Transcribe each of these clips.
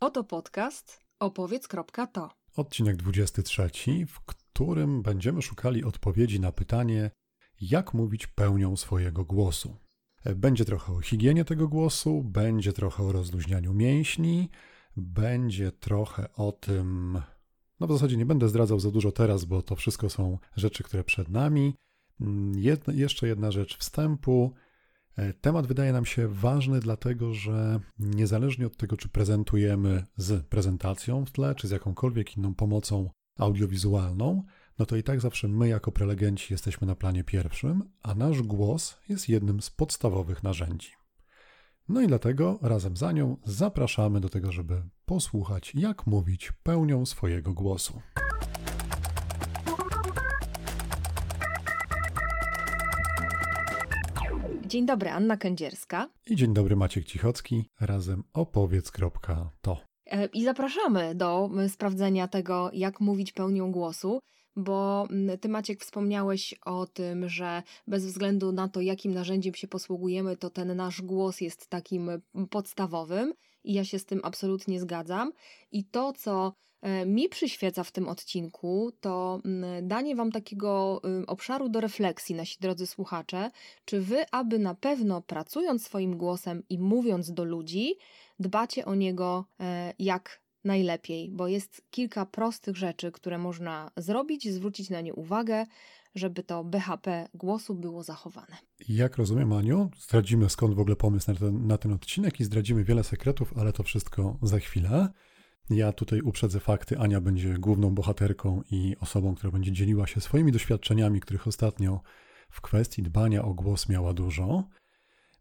Oto podcast opowiedz.to. Odcinek 23, w którym będziemy szukali odpowiedzi na pytanie, jak mówić pełnią swojego głosu. Będzie trochę o higienie tego głosu, będzie trochę o rozluźnianiu mięśni, będzie trochę o tym. No w zasadzie nie będę zdradzał za dużo teraz, bo to wszystko są rzeczy, które przed nami. Jedna, jeszcze jedna rzecz wstępu. E, temat wydaje nam się ważny, dlatego że niezależnie od tego, czy prezentujemy z prezentacją w tle, czy z jakąkolwiek inną pomocą audiowizualną, no to i tak zawsze my, jako prelegenci, jesteśmy na planie pierwszym, a nasz głos jest jednym z podstawowych narzędzi. No i dlatego razem za nią zapraszamy do tego, żeby posłuchać, jak mówić pełnią swojego głosu. Dzień dobry, Anna Kędzierska. I dzień dobry, Maciek Cichocki. Razem opowiedz.to. E, I zapraszamy do sprawdzenia tego, jak mówić pełnią głosu, bo ty, Maciek, wspomniałeś o tym, że bez względu na to, jakim narzędziem się posługujemy, to ten nasz głos jest takim podstawowym i ja się z tym absolutnie zgadzam. I to, co e, mi przyświeca w tym odcinku, to mm, danie Wam takiego y, obszaru do refleksji, nasi drodzy słuchacze, czy Wy, aby na pewno pracując swoim głosem i mówiąc do ludzi, dbacie o niego e, jak najlepiej, bo jest kilka prostych rzeczy, które można zrobić, zwrócić na nie uwagę, żeby to BHP głosu było zachowane. Jak rozumiem, Aniu, zdradzimy skąd w ogóle pomysł na ten, na ten odcinek i zdradzimy wiele sekretów, ale to wszystko za chwilę. Ja tutaj uprzedzę fakty. Ania będzie główną bohaterką i osobą, która będzie dzieliła się swoimi doświadczeniami, których ostatnio w kwestii dbania o głos miała dużo.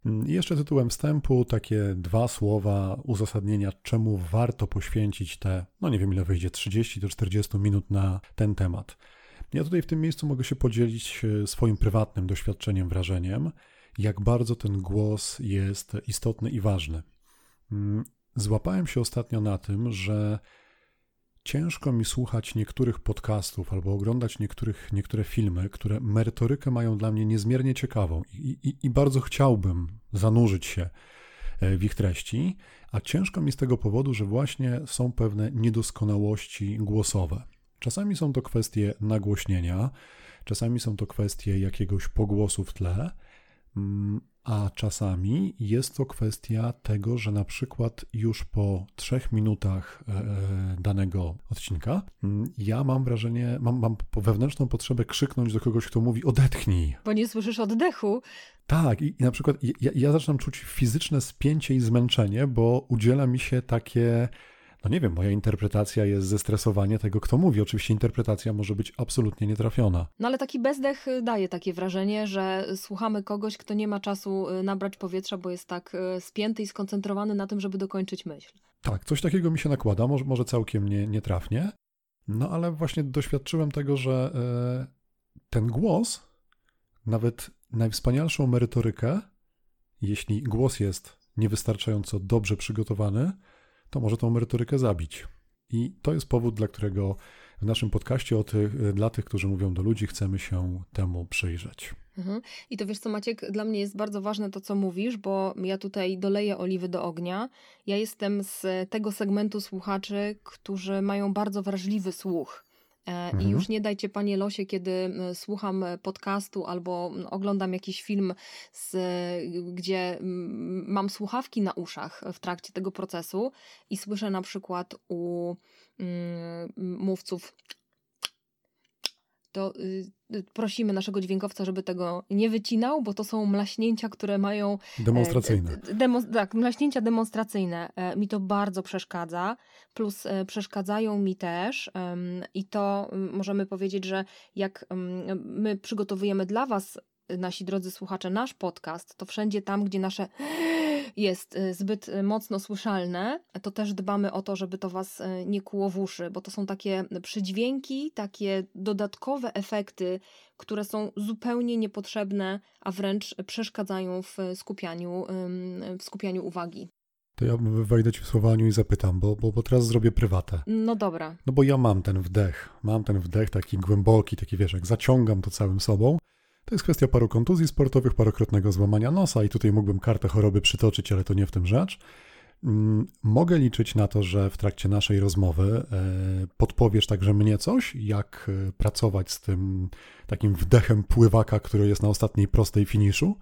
I jeszcze tytułem wstępu takie dwa słowa uzasadnienia, czemu warto poświęcić te, no nie wiem ile wyjdzie, 30 do 40 minut na ten temat. Ja tutaj w tym miejscu mogę się podzielić e, swoim prywatnym doświadczeniem, wrażeniem, jak bardzo ten głos jest istotny i ważny. Mm, złapałem się ostatnio na tym, że ciężko mi słuchać niektórych podcastów albo oglądać niektórych, niektóre filmy, które merytorykę mają dla mnie niezmiernie ciekawą i, i, i bardzo chciałbym zanurzyć się e, w ich treści, a ciężko mi z tego powodu, że właśnie są pewne niedoskonałości głosowe. Czasami są to kwestie nagłośnienia, czasami są to kwestie jakiegoś pogłosu w tle, mm, a czasami jest to kwestia tego, że na przykład już po trzech minutach e, e, danego odcinka mm, ja mam wrażenie, mam, mam wewnętrzną potrzebę krzyknąć do kogoś, kto mówi odetchnij. Bo nie słyszysz oddechu. Tak, i, i na przykład ja, ja zaczynam czuć fizyczne spięcie i zmęczenie, bo udziela mi się takie no nie wiem, moja interpretacja jest zestresowanie tego, kto mówi. Oczywiście interpretacja może być absolutnie nietrafiona. No ale taki bezdech y, daje takie wrażenie, że słuchamy kogoś, kto nie ma czasu y, nabrać powietrza, bo jest tak y, spięty i skoncentrowany na tym, żeby dokończyć myśl. Tak, coś takiego mi się nakłada, może, może całkiem nie, nietrafnie. No ale właśnie doświadczyłem tego, że ten głos, nawet najwspanialszą merytorykę, jeśli głos jest niewystarczająco dobrze przygotowany, to może tą merytorykę zabić. I to jest powód, dla którego w naszym podcaście o tych, dla tych, którzy mówią do ludzi, chcemy się temu przyjrzeć. Mhm. I to wiesz co, Maciek, dla mnie jest bardzo ważne to, co mówisz, bo ja tutaj doleję oliwy do ognia. Ja jestem z tego segmentu słuchaczy, którzy mają bardzo wrażliwy słuch. E, I mhm. już nie dajcie panie losie, kiedy słucham podcastu albo oglądam jakiś film, z, gdzie mam słuchawki na uszach w trakcie tego procesu i słyszę na przykład u mówców to y, y, prosimy naszego dźwiękowca, żeby tego nie wycinał, bo to są mlaśnięcia, które mają. E, demonstracyjne. Demo, tak, mlaśnięcia demonstracyjne. E, mi to bardzo przeszkadza, plus e, przeszkadzają mi też, i to możemy powiedzieć, że jak my przygotowujemy dla Was, nasi drodzy słuchacze, nasz podcast, to wszędzie tam, gdzie nasze jest y, zbyt y, mocno słyszalne, to też dbamy o to, żeby to Was y, nie kuło w uszy, bo to są takie przydźwięki, takie dodatkowe efekty, które są zupełnie niepotrzebne, a wręcz przeszkadzają w skupianiu, w skupianiu uwagi. To ja wejdę Ci w słowaniu i zapytam, bo, bo, bo teraz zrobię prywatę. No dobra. No bo ja mam ten wdech, mam ten wdech taki głęboki, taki wiesz, jak zaciągam to całym sobą, to jest kwestia paru kontuzji sportowych, parokrotnego złamania nosa i tutaj mógłbym kartę choroby przytoczyć, ale to nie w tym rzecz. Mm, mogę liczyć na to, że w trakcie naszej rozmowy e, podpowiesz także mnie coś, jak e, pracować z tym takim wdechem pływaka, który jest na ostatniej prostej finiszu?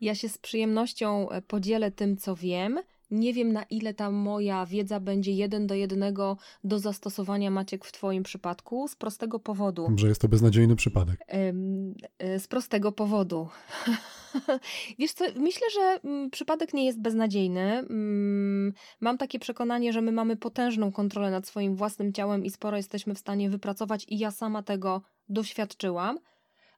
Ja się z przyjemnością e, podzielę tym, co wiem. Nie wiem, na ile ta moja wiedza będzie jeden do jednego do zastosowania, Maciek, w Twoim przypadku, z prostego powodu. Że jest to beznadziejny przypadek. Z prostego powodu. Wiesz co, myślę, że mm, przypadek nie jest beznadziejny. Mm, mam takie przekonanie, że my mamy potężną kontrolę nad swoim własnym ciałem i sporo jesteśmy w stanie wypracować, i ja sama tego doświadczyłam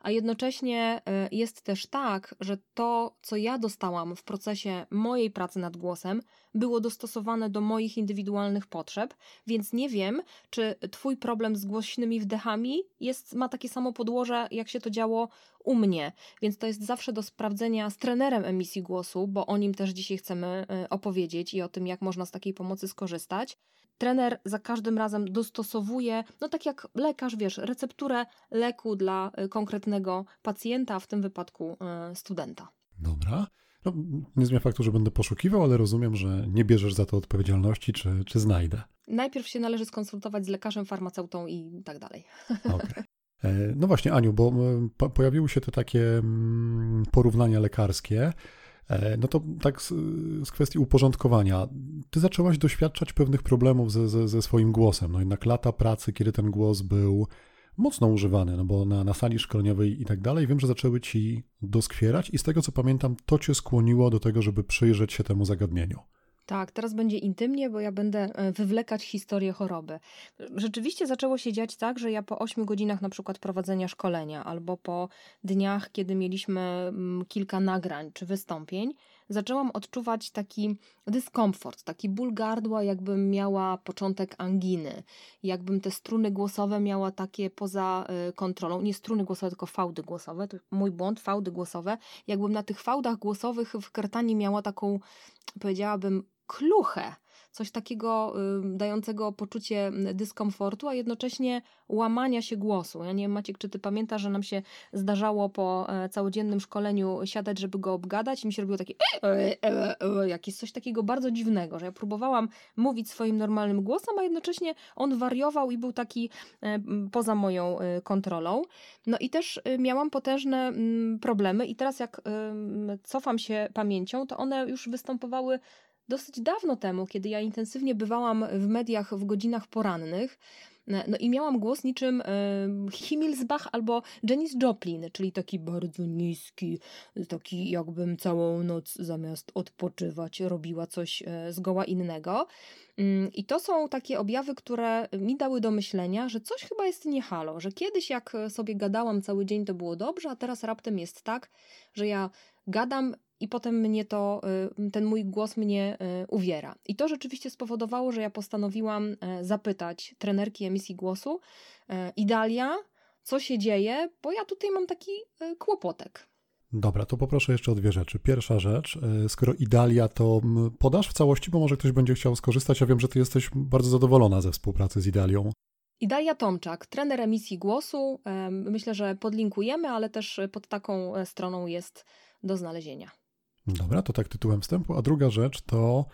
a jednocześnie e, jest też tak, że to, co ja dostałam w procesie mojej pracy nad głosem, było dostosowane do moich indywidualnych potrzeb, więc nie wiem, czy Twój problem z głośnymi wdechami jest, ma takie samo podłoże, jak się to działo u mnie. Więc to jest zawsze do sprawdzenia z trenerem emisji głosu, bo o nim też dzisiaj chcemy e, opowiedzieć i o tym, jak można z takiej pomocy skorzystać trener za każdym razem dostosowuje, no tak jak lekarz, wiesz, recepturę leku dla y, konkretnego pacjenta, w tym wypadku y, studenta. Dobra. No, nie zmienia faktu, że będę poszukiwał, ale rozumiem, że nie bierzesz za to odpowiedzialności, czy, czy znajdę. Najpierw się należy skonsultować z lekarzem, farmaceutą i tak dalej. Okay. E, no właśnie, Aniu, bo pojawiły się te takie mm, porównania lekarskie. E, no to tak z, z, kwestii uporządkowania. Ty zaczęłaś doświadczać pewnych problemów ze, ze, ze, swoim głosem. No jednak lata pracy, kiedy ten głos był mocno używany, no bo na, na sali szkoleniowej i tak dalej, wiem, że zaczęły ci doskwierać i z tego co pamiętam, to cię skłoniło do tego, żeby przyjrzeć się temu zagadnieniu. Tak, teraz będzie intymnie, bo ja będę e, wywlekać historię choroby. Rzeczywiście zaczęło się dziać tak, że ja po 8 godzinach na przykład prowadzenia szkolenia albo po dniach, kiedy mieliśmy mm, kilka nagrań czy wystąpień, zaczęłam odczuwać taki dyskomfort, taki ból gardła, jakbym miała początek anginy, jakbym te struny głosowe miała takie poza e, kontrolą, nie struny głosowe, tylko fałdy głosowe, to mój błąd, fałdy głosowe, jakbym na tych fałdach głosowych w krtani miała taką, powiedziałabym, kluchę, coś takiego dającego poczucie dyskomfortu, a jednocześnie łamania się głosu. Ja nie wiem, Maciek, czy ty pamiętasz, że nam się zdarzało po e, całodziennym szkoleniu siadać, żeby go obgadać i mi się robiło takie e, e, jakieś coś takiego bardzo dziwnego, że ja próbowałam mówić swoim normalnym głosem, a jednocześnie on wariował i był taki poza moją kontrolą. No i też miałam potężne problemy i teraz jak cofam się pamięcią, to one już występowały dosyć dawno temu, kiedy ja intensywnie bywałam w mediach w godzinach porannych. No i miałam głos niczym Himmelsbach albo Janis Joplin, czyli taki bardzo niski, taki jakbym całą noc zamiast odpoczywać robiła coś e, zgoła innego. Mm, I to są takie objawy, które mi dały do myślenia, że coś chyba jest nie halo, że kiedyś jak sobie gadałam cały dzień to było dobrze, a teraz raptem jest tak, że ja gadam i potem mnie to, y, ten mój głos mnie y, uwiera. I to rzeczywiście spowodowało, że ja postanowiłam e, zapytać trenerki emisji głosu, e, Idalia, co się dzieje, bo ja tutaj mam taki e, kłopotek. Dobra, to poproszę jeszcze o dwie rzeczy. Pierwsza rzecz, skoro Idalia, to podasz w całości, bo może ktoś będzie chciał skorzystać. Ja wiem, że ty jesteś bardzo zadowolona ze współpracy z Idalią. Idalia Tomczak, trener emisji głosu. Myślę, że podlinkujemy, ale też pod taką stroną jest do znalezienia. Dobra, to tak tytułem wstępu. A druga rzecz to,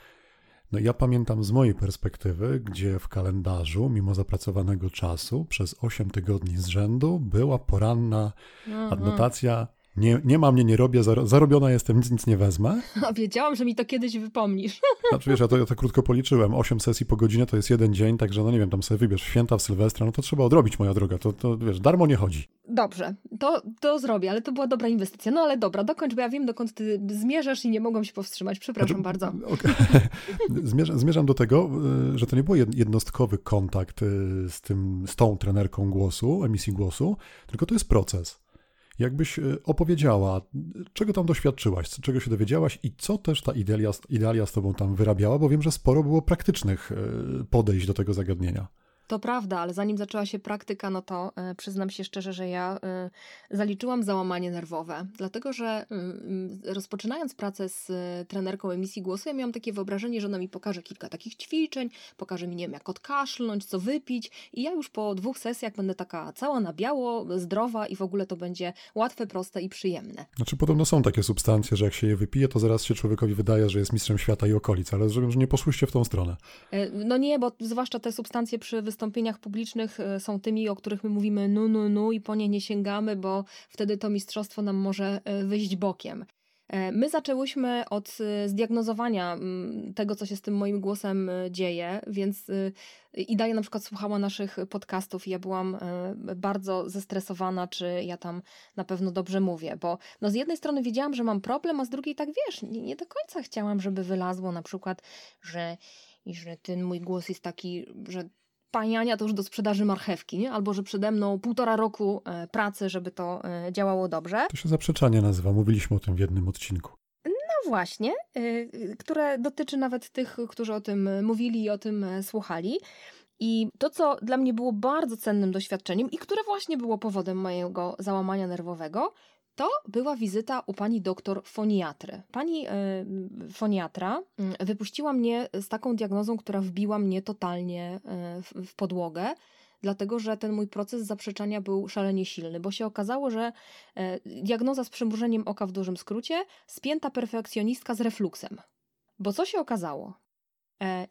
no ja pamiętam z mojej perspektywy, gdzie w kalendarzu, mimo zapracowanego czasu, przez 8 tygodni z rzędu była poranna adnotacja nie, nie ma mnie, nie robię, zarobiona jestem, nic, nic nie wezmę. A wiedziałam, że mi to kiedyś wypomnisz. Znaczy wiesz, ja to, ja to krótko policzyłem. 8 sesji po godzinie to jest jeden dzień, także no nie wiem, tam sobie wybierz święta w Sylwestra, no to trzeba odrobić, moja droga. To, to wiesz, darmo nie chodzi. Dobrze, to, to zrobię, ale to była dobra inwestycja. No ale dobra, dokończ, bo ja wiem, dokąd ty zmierzasz i nie mogłam się powstrzymać. Przepraszam znaczy, bardzo. Okay. Zmierzam, zmierzam do tego, y, że to nie był jednostkowy kontakt y, z, tym, z tą trenerką głosu, emisji głosu, tylko to jest proces. Jakbyś e, opowiedziała, czego tam doświadczyłaś, czego się dowiedziałaś i co też ta idealia, idealia z tobą tam wyrabiała, bo wiem, że sporo było praktycznych e, podejść do tego zagadnienia. To prawda, ale zanim zaczęła się praktyka, no to y, przyznam się szczerze, że ja y, zaliczyłam załamanie nerwowe, dlatego że y, rozpoczynając pracę z trenerką emisji głosu, ja miałam takie wyobrażenie, że ona mi pokaże kilka takich ćwiczeń, pokaże mi, nie wiem, jak odkaszlnąć, co wypić i ja już po dwóch sesjach będę taka cała na biało, zdrowa i w ogóle to będzie łatwe, proste i przyjemne. Znaczy podobno są takie substancje, że jak się je wypije, to zaraz się człowiekowi wydaje, że jest mistrzem świata i okolic, ale że nie poszłyście w tą stronę. No nie, bo zwłaszcza te substancje przy wystąpieniach publicznych e, są tymi, o których my mówimy nu, nu, nu i po nie nie sięgamy, bo wtedy to mistrzostwo nam może e, wyjść bokiem. E, my zaczęłyśmy od zdiagnozowania tego, co się z tym moim głosem dzieje, więc i na przykład słuchała naszych podcastów i ja byłam bardzo zestresowana, czy ja tam na pewno dobrze mówię, bo no z jednej strony wiedziałam, że mam problem, a z drugiej tak wiesz, nie, nie do końca chciałam, żeby wylazło na przykład, że że ten mój głos jest taki, że pani Ania to już do sprzedaży marchewki, nie? albo że przede mną półtora roku e, pracy, żeby to e, działało dobrze. To się zaprzeczanie nazywa, mówiliśmy o tym w jednym odcinku. No właśnie, e, które dotyczy nawet tych, którzy o tym mówili i o tym słuchali. I to, co dla mnie było bardzo cennym doświadczeniem i które właśnie było powodem mojego załamania nerwowego, to była wizyta u pani doktor foniatry. Pani y, foniatra y, wypuściła mnie z taką diagnozą, która wbiła mnie totalnie y, w, w podłogę dlatego że ten mój proces zaprzeczania był szalenie silny, bo się okazało, że diagnoza z przymrużeniem oka w dużym skrócie, spięta perfekcjonistka z refluksem. Bo co się okazało?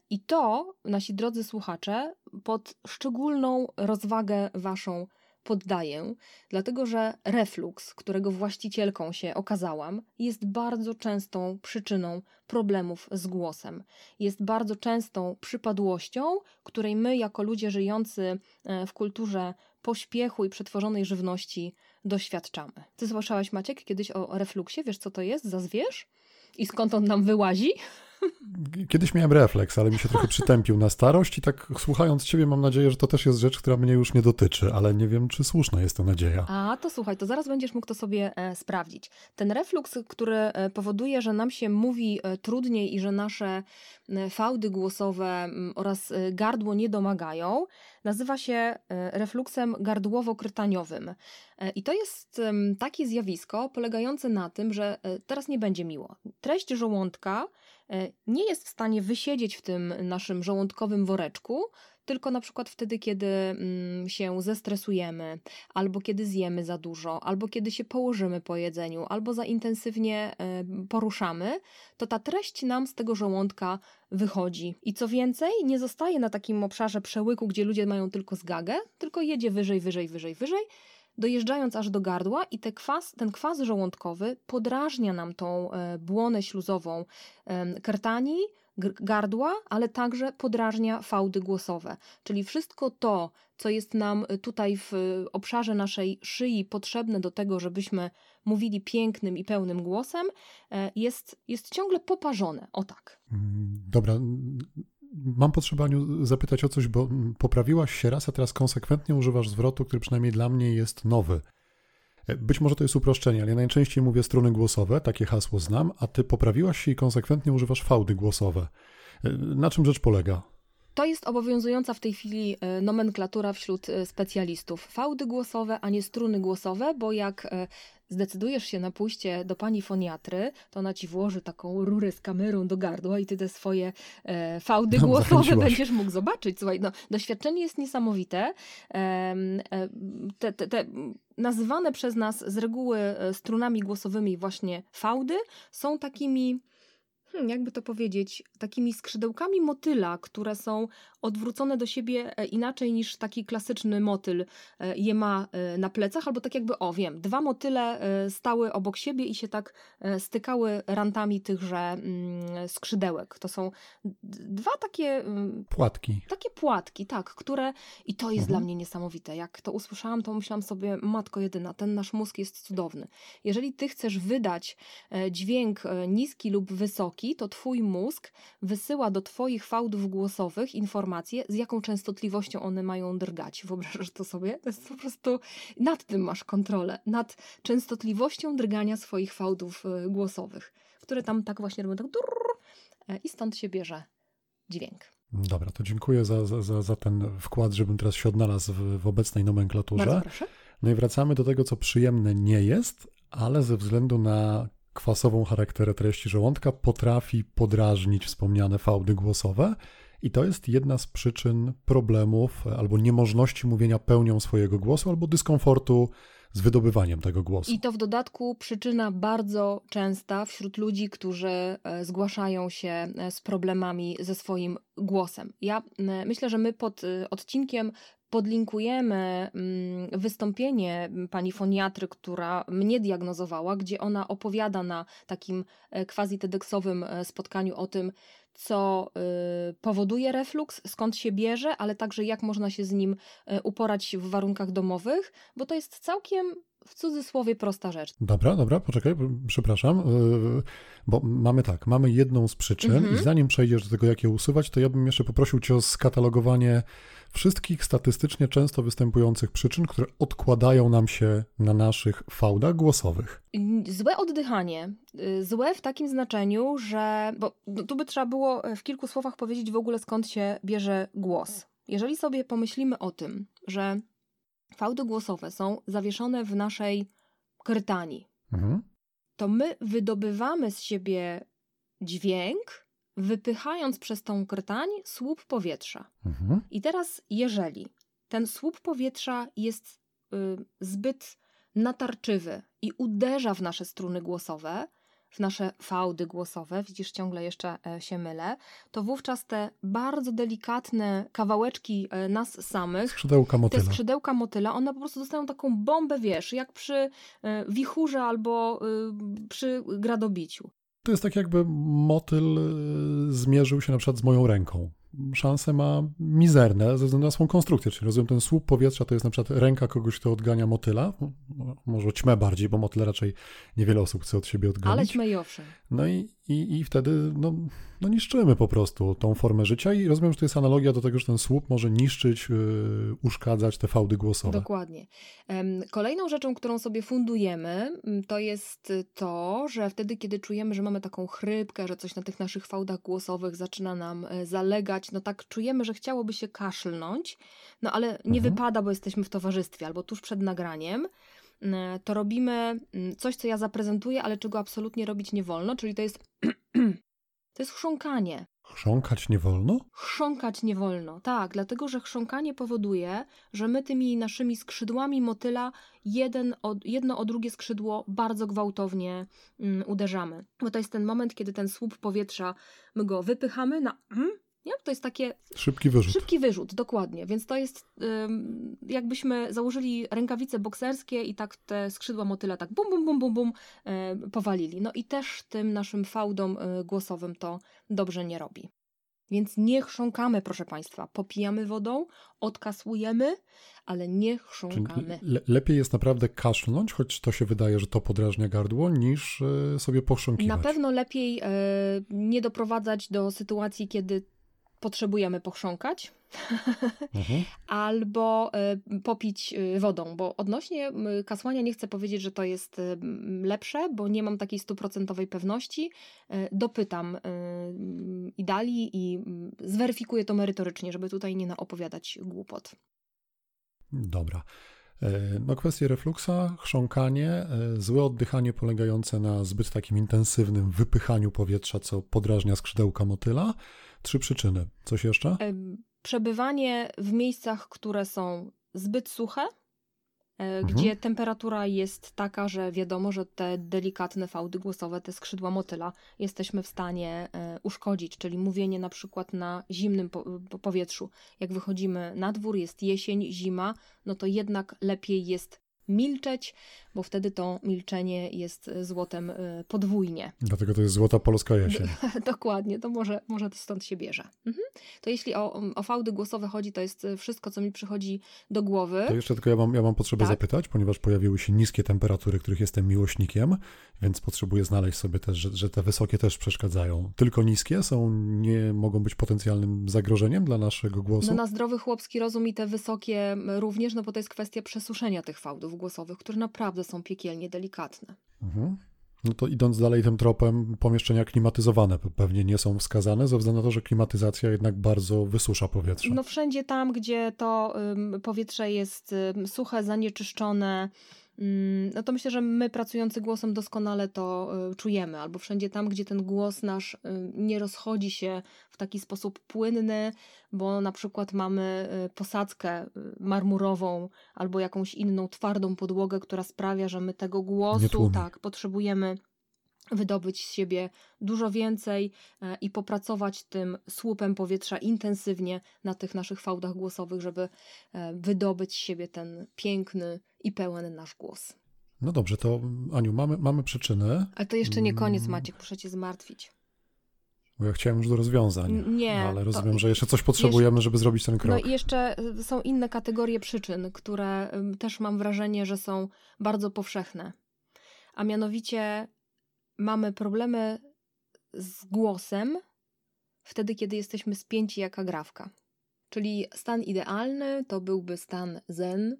I to, nasi drodzy słuchacze, pod szczególną rozwagę waszą poddaję, dlatego że refluks, którego właścicielką się okazałam, jest bardzo częstą przyczyną problemów z głosem. Jest bardzo częstą przypadłością, której my, jako ludzie żyjący e, w kulturze pośpiechu i przetworzonej żywności, doświadczamy. Ty słyszałaś, Maciek, kiedyś o refluksie? Wiesz, co to jest za zwierz? I skąd on nam wyłazi? Kiedyś miałem refleks, ale mi się trochę przytępił na starość i tak słuchając ciebie mam nadzieję, że to też jest rzecz, która mnie już nie dotyczy, ale nie wiem, czy słuszna jest to nadzieja. A, to słuchaj, to zaraz będziesz mógł to sobie e, sprawdzić. Ten refluks, który e, powoduje, że nam się mówi e, trudniej i że nasze fałdy głosowe oraz gardło nie domagają, nazywa się refluksem gardłowo-krytaniowym. I to jest takie zjawisko polegające na tym, że teraz nie będzie miło. Treść żołądka nie jest w stanie wysiedzieć w tym naszym żołądkowym woreczku, tylko na przykład wtedy, kiedy mm, się zestresujemy, albo kiedy zjemy za dużo, albo kiedy się położymy po jedzeniu, albo za intensywnie e, poruszamy, to ta treść nam z tego żołądka wychodzi. I co więcej, nie zostaje na takim obszarze przełyku, gdzie ludzie mają tylko zgagę, tylko jedzie wyżej, wyżej, wyżej, wyżej dojeżdżając aż do gardła i te kwas, ten kwas żołądkowy podrażnia nam tą e, błonę śluzową krtani, gardła, ale także podrażnia fałdy głosowe. Czyli wszystko to, co jest nam tutaj w obszarze naszej szyi potrzebne do tego, żebyśmy mówili pięknym i pełnym głosem, e, jest, jest ciągle poparzone. O tak. Mm, dobra, mam potrzebę Aniu, zapytać o coś, bo poprawiłaś się raz, a teraz konsekwentnie używasz zwrotu, który przynajmniej dla mnie jest nowy. E, być może to jest uproszczenie, ale ja najczęściej mówię struny głosowe, takie hasło znam, a ty poprawiłaś się i konsekwentnie używasz fałdy głosowe. E, na czym rzecz polega? To jest obowiązująca w tej chwili e, nomenklatura wśród specjalistów. Fałdy głosowe, a nie struny głosowe, bo jak zdecydujesz się na pójście do pani foniatry, to ona ci włoży taką rurę z kamerą do gardła i ty te swoje e, fałdy no, głosowe będziesz mógł zobaczyć. Słuchaj, no, doświadczenie jest niesamowite. E, te, te, te nazywane przez nas z reguły e, strunami głosowymi właśnie fałdy są takimi hmm, jakby to powiedzieć, takimi skrzydełkami motyla, które są odwrócone do siebie e, inaczej niż taki klasyczny motyl e, je ma e, na plecach, albo tak jakby, o wiem, dwa motyle stały obok siebie i się tak stykały rantami tychże mm, skrzydełek. To są dwa takie... Mm, płatki. Takie płatki, tak, które... I to jest mhm. dla mnie niesamowite. Jak to usłyszałam, to myślałam sobie, matko jedyna, ten nasz mózg jest cudowny. Jeżeli ty chcesz wydać dźwięk niski lub wysoki, to twój mózg wysyła do twoich fałdów głosowych informacje, informacje, z jaką częstotliwością one mają drgać. Wyobrażasz to sobie? To jest po prostu, nad tym masz kontrolę, nad częstotliwością drgania swoich fałdów y, głosowych, które tam tak właśnie robią, tak durr, e, i stąd się bierze dźwięk. Dobra, to dziękuję za, za, za ten wkład, żebym teraz się odnalazł w, w obecnej nomenklaturze. Bardzo proszę. No i wracamy do tego, co przyjemne nie jest, ale ze względu na kwasową charakterę treści żołądka potrafi podrażnić wspomniane fałdy głosowe. I to jest jedna z przyczyn problemów albo niemożności mówienia pełnią swojego głosu, albo dyskomfortu z wydobywaniem tego głosu. I to w dodatku przyczyna bardzo częsta wśród ludzi, którzy e, zgłaszają się e, z problemami ze swoim głosem. Ja myślę, że my pod e, odcinkiem podlinkujemy wystąpienie pani foniatry, która mnie diagnozowała, gdzie ona opowiada na takim quasi tedeksowym spotkaniu o tym, co y, powoduje refluks, skąd się bierze, ale także jak można się z nim y, uporać w warunkach domowych, bo to jest całkiem w cudzysłowie prosta rzecz. Dobra, dobra, poczekaj, przepraszam, y, bo mamy tak, mamy jedną z przyczyn mhm. i zanim przejdziesz do tego, jak je usuwać, to ja bym jeszcze poprosił cię o skatalogowanie wszystkich statystycznie często występujących przyczyn, które odkładają nam się na naszych fałdach głosowych. Złe oddychanie. Y, złe w takim znaczeniu, że. Bo no, tu by trzeba było e, w kilku słowach powiedzieć w ogóle skąd się bierze głos. Jeżeli sobie pomyślimy o tym, że fałdy głosowe są zawieszone w naszej krtani, mhm. to my wydobywamy z siebie dźwięk, wypychając przez tą krtań słup powietrza. Mhm. I teraz, jeżeli ten słup powietrza jest y, zbyt natarczywy i uderza w nasze struny głosowe, w nasze fałdy głosowe, widzisz, ciągle jeszcze e, się mylę, to wówczas te bardzo delikatne kawałeczki e, nas samych, skrzydełka motyla. te skrzydełka motyla, one po prostu dostają taką bombę, wiesz, jak przy e, wichurze albo przy gradobiciu. To jest tak, jakby motyl zmierzył się na przykład z moją ręką. Szanse ma mizerne ze względu na swoją konstrukcję. Czyli rozumiem, ten słup powietrza to jest na przykład ręka kogoś, kto odgania motyla. Może ćmę bardziej, bo motyl raczej niewiele osób chce od siebie odganiać. Ale ćmę i owszem. No i, i, i wtedy no, no niszczymy po prostu tą formę życia i rozumiem, że to jest analogia do tego, że ten słup może niszczyć, yy, uszkadzać te fałdy głosowe. Dokładnie. Kolejną rzeczą, którą sobie fundujemy, mm, to jest to, że wtedy, kiedy czujemy, że mamy taką chrypkę, że coś na tych naszych fałdach głosowych zaczyna nam e, zalegać, no tak czujemy, że chciałoby się kaszlnąć, no ale nie mhm. wypada, bo jesteśmy w towarzystwie albo tuż przed nagraniem, to robimy mm, coś, co ja zaprezentuję, ale czego absolutnie robić nie wolno, czyli to jest To jest chrząkanie. Chrząkać nie wolno? Chrząkać nie wolno, tak, dlatego że chrząkanie powoduje, że my tymi naszymi skrzydłami motyla jeden o, jedno o drugie skrzydło bardzo gwałtownie mm, uderzamy. Bo to jest ten moment, kiedy ten słup powietrza, my go wypychamy na mm, nie? To jest takie. Szybki wyrzut. Szybki wyrzut, dokładnie. Więc to jest jakbyśmy założyli rękawice bokserskie i tak te skrzydła motyla tak bum, bum, bum, bum, bum powalili. No i też tym naszym fałdom y, głosowym to dobrze nie robi. Więc nie chrząkamy, proszę Państwa. Popijamy wodą, odkasłujemy, ale nie chrząkamy. Le lepiej jest naprawdę kaszlnąć, choć to się wydaje, że to podrażnia gardło, niż y, sobie pochrząkiwać. Na pewno lepiej y, nie doprowadzać do sytuacji, kiedy potrzebujemy pochrząkać mhm. albo y, popić y, wodą, bo odnośnie kasłania nie chcę powiedzieć, że to jest y, lepsze, bo nie mam takiej stuprocentowej pewności. Dopytam i dali i zweryfikuję to merytorycznie, żeby tutaj nie naopowiadać głupot. Dobra. E, no kwestie refluksa, chrząkanie, e, złe oddychanie polegające na zbyt takim intensywnym wypychaniu powietrza, co podrażnia skrzydełka motyla, Trzy przyczyny. Coś jeszcze? Przebywanie w miejscach, które są zbyt suche, e, mhm. gdzie temperatura jest taka, że wiadomo, że te delikatne fałdy głosowe, te skrzydła motyla jesteśmy w stanie e, uszkodzić, czyli mówienie na przykład na zimnym powietrzu. Jak wychodzimy na dwór, jest jesień, zima, no to jednak lepiej jest milczeć, bo wtedy to milczenie jest złotem y, podwójnie. Dlatego to jest złota polska jesień. Dokładnie, to może, może to stąd się bierze. Mhm. To jeśli o, o fałdy głosowe chodzi, to jest wszystko, co mi przychodzi do głowy. To jeszcze tylko ja mam, ja mam potrzebę tak? zapytać, ponieważ pojawiły się niskie temperatury, których jestem miłośnikiem, więc potrzebuję znaleźć sobie też, że, że te wysokie też przeszkadzają. Tylko niskie są, nie mogą być potencjalnym zagrożeniem dla naszego głosu? No na zdrowy chłopski rozum i te wysokie również, no bo to jest kwestia przesuszenia tych fałdów głosowych, które naprawdę są piekielnie delikatne. Mhm. No to idąc dalej tym tropem, pomieszczenia klimatyzowane pewnie nie są wskazane, ze względu na to, że klimatyzacja jednak bardzo wysusza powietrze. No wszędzie tam, gdzie to powietrze jest suche, zanieczyszczone, no to myślę, że my pracujący głosem doskonale to y, czujemy, albo wszędzie tam, gdzie ten głos nasz y, nie rozchodzi się w taki sposób płynny, bo na przykład mamy y, posadzkę marmurową albo jakąś inną twardą podłogę, która sprawia, że my tego głosu tak potrzebujemy wydobyć z siebie dużo więcej e, i popracować tym słupem powietrza intensywnie na tych naszych fałdach głosowych, żeby e, wydobyć z siebie ten piękny i pełen nasz głos. No dobrze, to Aniu, mamy, mamy przyczynę. Ale to jeszcze nie koniec, mm. Maciek, muszę cię zmartwić. Bo ja chciałem już do rozwiązań. Nie. Ale rozumiem, że jeszcze coś potrzebujemy, żeby zrobić ten krok. No i jeszcze y, są inne kategorie przyczyn, które też mam wrażenie, że są bardzo powszechne. A mianowicie mamy problemy z głosem wtedy, kiedy jesteśmy spięci jak agrawka. Czyli stan idealny to byłby stan zen,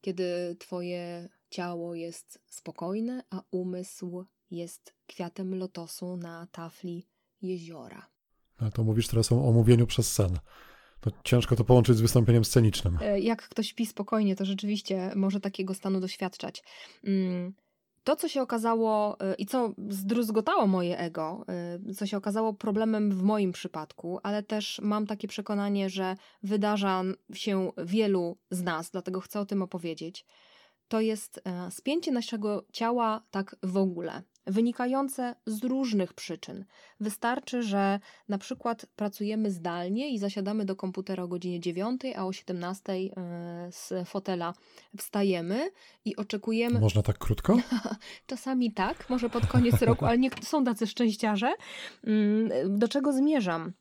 kiedy twoje ciało jest spokojne, a umysł jest kwiatem lotosu na tafli jeziora. A to mówisz teraz o omówieniu przez sen. To ciężko to połączyć z wystąpieniem scenicznym. E, jak ktoś śpi spokojnie, to rzeczywiście może takiego stanu doświadczać. Mm, to, co się okazało y, i co zdruzgotało moje ego, y, co się okazało problemem w moim przypadku, ale też mam takie przekonanie, że wydarza się wielu z nas, dlatego chcę o tym opowiedzieć, to jest e, spięcie naszego ciała tak w ogóle wynikające z różnych przyczyn. Wystarczy, że na przykład pracujemy zdalnie i zasiadamy do komputera o godzinie 9, a o 17 e, z fotela wstajemy i oczekujemy. Można tak krótko? Czasami tak, może pod koniec roku, ale nie są tacy szczęściarze. Mm, do czego zmierzam?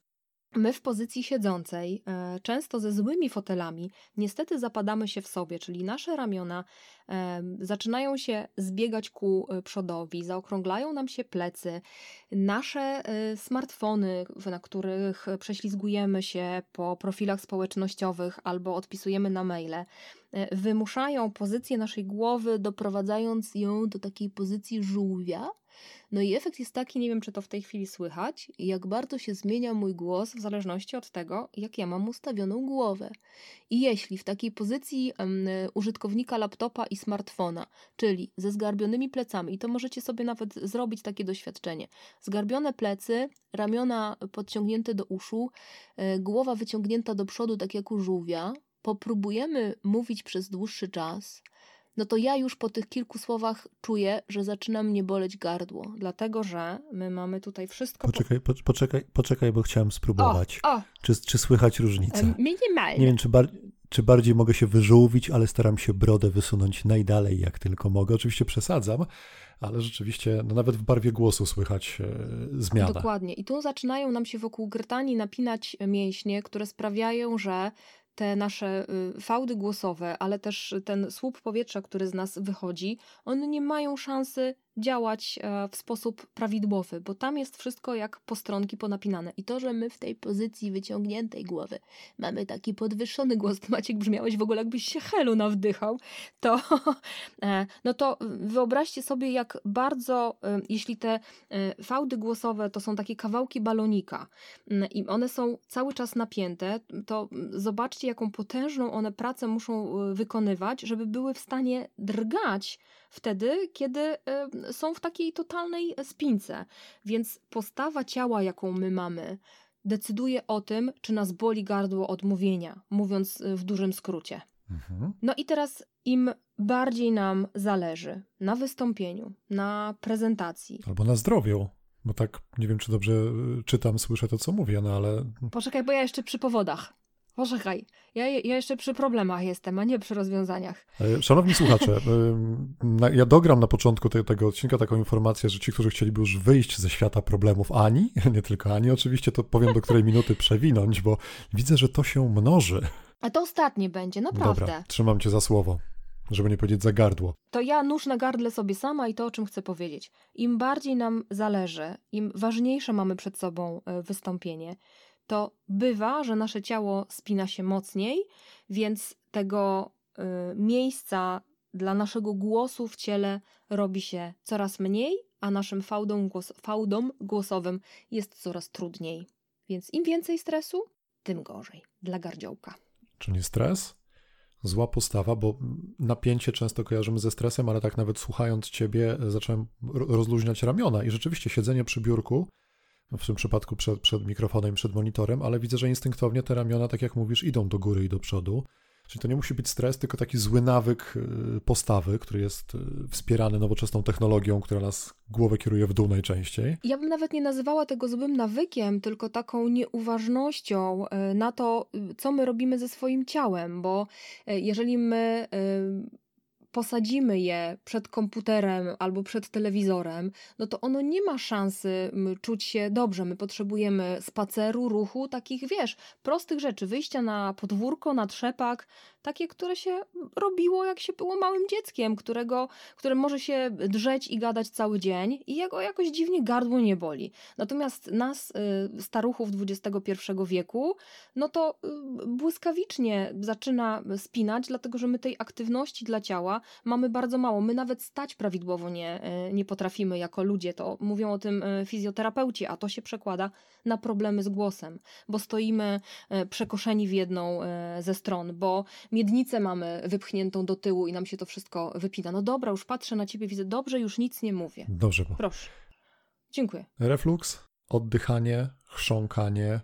My w pozycji siedzącej, e, często ze złymi fotelami, niestety zapadamy się w sobie, czyli nasze ramiona e, zaczynają się zbiegać ku e, przodowi, zaokrąglają nam się plecy, nasze smartfony, na których prześlizgujemy się po profilach społecznościowych albo odpisujemy na maile, wymuszają pozycję naszej głowy, doprowadzając ją do takiej pozycji żółwia, no i efekt jest taki, nie wiem czy to w tej chwili słychać, jak bardzo się zmienia mój głos w zależności od tego, jak ja mam ustawioną głowę. I jeśli w takiej pozycji um, użytkownika laptopa i smartfona, czyli ze zgarbionymi plecami, i to możecie sobie nawet zrobić takie doświadczenie, zgarbione plecy, ramiona podciągnięte do uszu, e, głowa wyciągnięta do przodu, tak jak u żółwia, popróbujemy mówić przez dłuższy czas, no to ja już po tych kilku słowach czuję, że zaczyna mnie boleć gardło, dlatego że my mamy tutaj wszystko. Poczekaj, po... poczekaj, poczekaj, bo chciałem spróbować. O, o. Czy, czy słychać różnicę? Minimalnie. Nie wiem, czy, bar... czy bardziej mogę się wyżółwić, ale staram się brodę wysunąć najdalej, jak tylko mogę. Oczywiście przesadzam, ale rzeczywiście no nawet w barwie głosu słychać e, zmianę. Dokładnie. I tu zaczynają nam się wokół grtani napinać mięśnie, które sprawiają, że te nasze y, fałdy głosowe, ale też ten słup powietrza, który z nas wychodzi, one nie mają szansy działać e, w sposób prawidłowy, bo tam jest wszystko jak postronki ponapinane. I to, że my w tej pozycji wyciągniętej głowy mamy taki podwyższony głos, Maciek brzmiałeś w ogóle jakbyś się helu nawdychał, to e, no to wyobraźcie sobie jak bardzo, e, jeśli te fałdy głosowe to są takie kawałki balonika mm, i one są cały czas napięte, to zobaczcie jaką potężną one pracę muszą wykonywać, żeby były w stanie drgać wtedy, kiedy są w takiej totalnej spince. Więc postawa ciała, jaką my mamy, decyduje o tym, czy nas boli gardło od mówienia, mówiąc y, w dużym skrócie. Mhm. No i teraz im bardziej nam zależy na wystąpieniu, na prezentacji. Albo na zdrowiu. Bo tak, nie wiem, czy dobrze y, czytam, słyszę to, co mówię, no ale. Poczekaj, bo ja jeszcze przy powodach. Poczekaj, ja, ja jeszcze przy problemach jestem, a nie przy rozwiązaniach. E, szanowni słuchacze, ja dogram na początku te, tego odcinka taką informację, że ci, którzy chcieliby już wyjść ze świata problemów Ani, nie tylko Ani, oczywiście to powiem do której minuty przewinąć, bo widzę, że to się mnoży. A to ostatnie będzie, naprawdę. Dobra, trzymam cię za słowo żeby nie powiedzieć za gardło. To ja nóż na gardle sobie sama i to, o czym chcę powiedzieć. Im bardziej nam zależy, im ważniejsze mamy przed sobą e, wystąpienie, to bywa, że nasze ciało spina się mocniej, więc tego y, miejsca dla naszego głosu w ciele robi się coraz mniej, a naszym fałdom, głos, fałdom głosowym jest coraz trudniej. Więc im więcej stresu, tym gorzej dla gardziołka. Czyli stres, zła postawa, bo napięcie często kojarzymy ze stresem, ale tak nawet słuchając ciebie zacząłem rozluźniać ramiona i rzeczywiście siedzenie przy biurku, w tym przypadku przed, przed mikrofonem, przed monitorem, ale widzę, że instynktownie te ramiona, tak jak mówisz, idą do góry i do przodu. Czyli to nie musi być stres, tylko taki zły nawyk y, postawy, który jest y, wspierany nowoczesną technologią, która nas głowę kieruje w dół najczęściej. Ja bym nawet nie nazywała tego złym nawykiem, tylko taką nieuważnością y, na to, co my robimy ze swoim ciałem, bo jeżeli my posadzimy je przed komputerem albo przed telewizorem, no to ono nie ma szansy czuć się dobrze. My potrzebujemy spaceru, ruchu, takich wiesz, prostych rzeczy, wyjścia na podwórko, na trzepak, takie, które się robiło, jak się było małym dzieckiem, którego, które może się drzeć i gadać cały dzień i jego jakoś dziwnie gardło nie boli. Natomiast nas, y, staruchów XXI wieku, no to y, błyskawicznie zaczyna spinać, dlatego że my tej aktywności dla ciała mamy bardzo mało. My nawet stać prawidłowo nie, y, nie potrafimy jako ludzie. To mówią o tym fizjoterapeuci, a to się przekłada na problemy z głosem, bo stoimy przekoszeni w jedną ze stron, bo miednicę mamy wypchniętą do tyłu i nam się to wszystko wypina. No dobra, już patrzę na ciebie, widzę, dobrze, już nic nie mówię. Dobrze. Proszę. Dziękuję. Refluks, oddychanie, chrząkanie,